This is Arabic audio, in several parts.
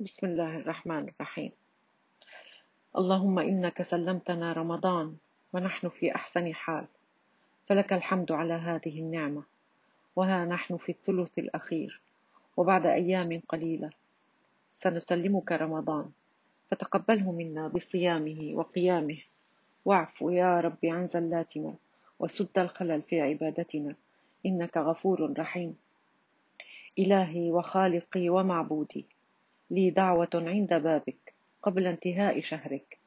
بسم الله الرحمن الرحيم. اللهم إنك سلمتنا رمضان ونحن في أحسن حال. فلك الحمد على هذه النعمة وها نحن في الثلث الأخير وبعد أيام قليلة. سنسلمك رمضان فتقبله منا بصيامه وقيامه. واعف يا رب عن زلاتنا وسد الخلل في عبادتنا إنك غفور رحيم. إلهي وخالقي ومعبودي لي دعوة عند بابك قبل انتهاء شهرك.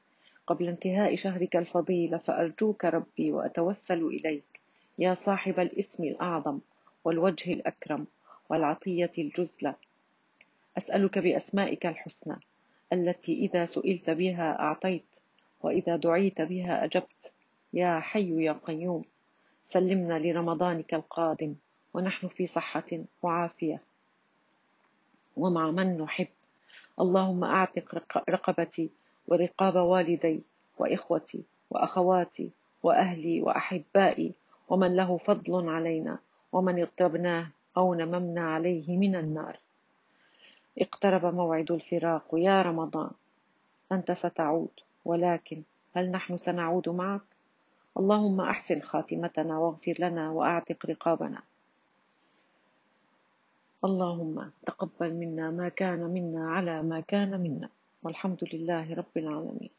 قبل انتهاء شهرك الفضيل فأرجوك ربي وأتوسل إليك. يا صاحب الاسم الأعظم والوجه الأكرم والعطية الجزلة. أسألك بأسمائك الحسنى التي إذا سئلت بها أعطيت وإذا دعيت بها أجبت. يا حي يا قيوم سلمنا لرمضانك القادم ونحن في صحة وعافية. ومع من نحب اللهم أعتق رقبتي ورقاب والدي وإخوتي وأخواتي وأهلي وأحبائي ومن له فضل علينا ومن اغتبناه أو نممنا عليه من النار. اقترب موعد الفراق يا رمضان. أنت ستعود ولكن هل نحن سنعود معك؟ اللهم أحسن خاتمتنا واغفر لنا وأعتق رقابنا. اللهم تقبل منا ما كان منا على ما كان منا والحمد لله رب العالمين.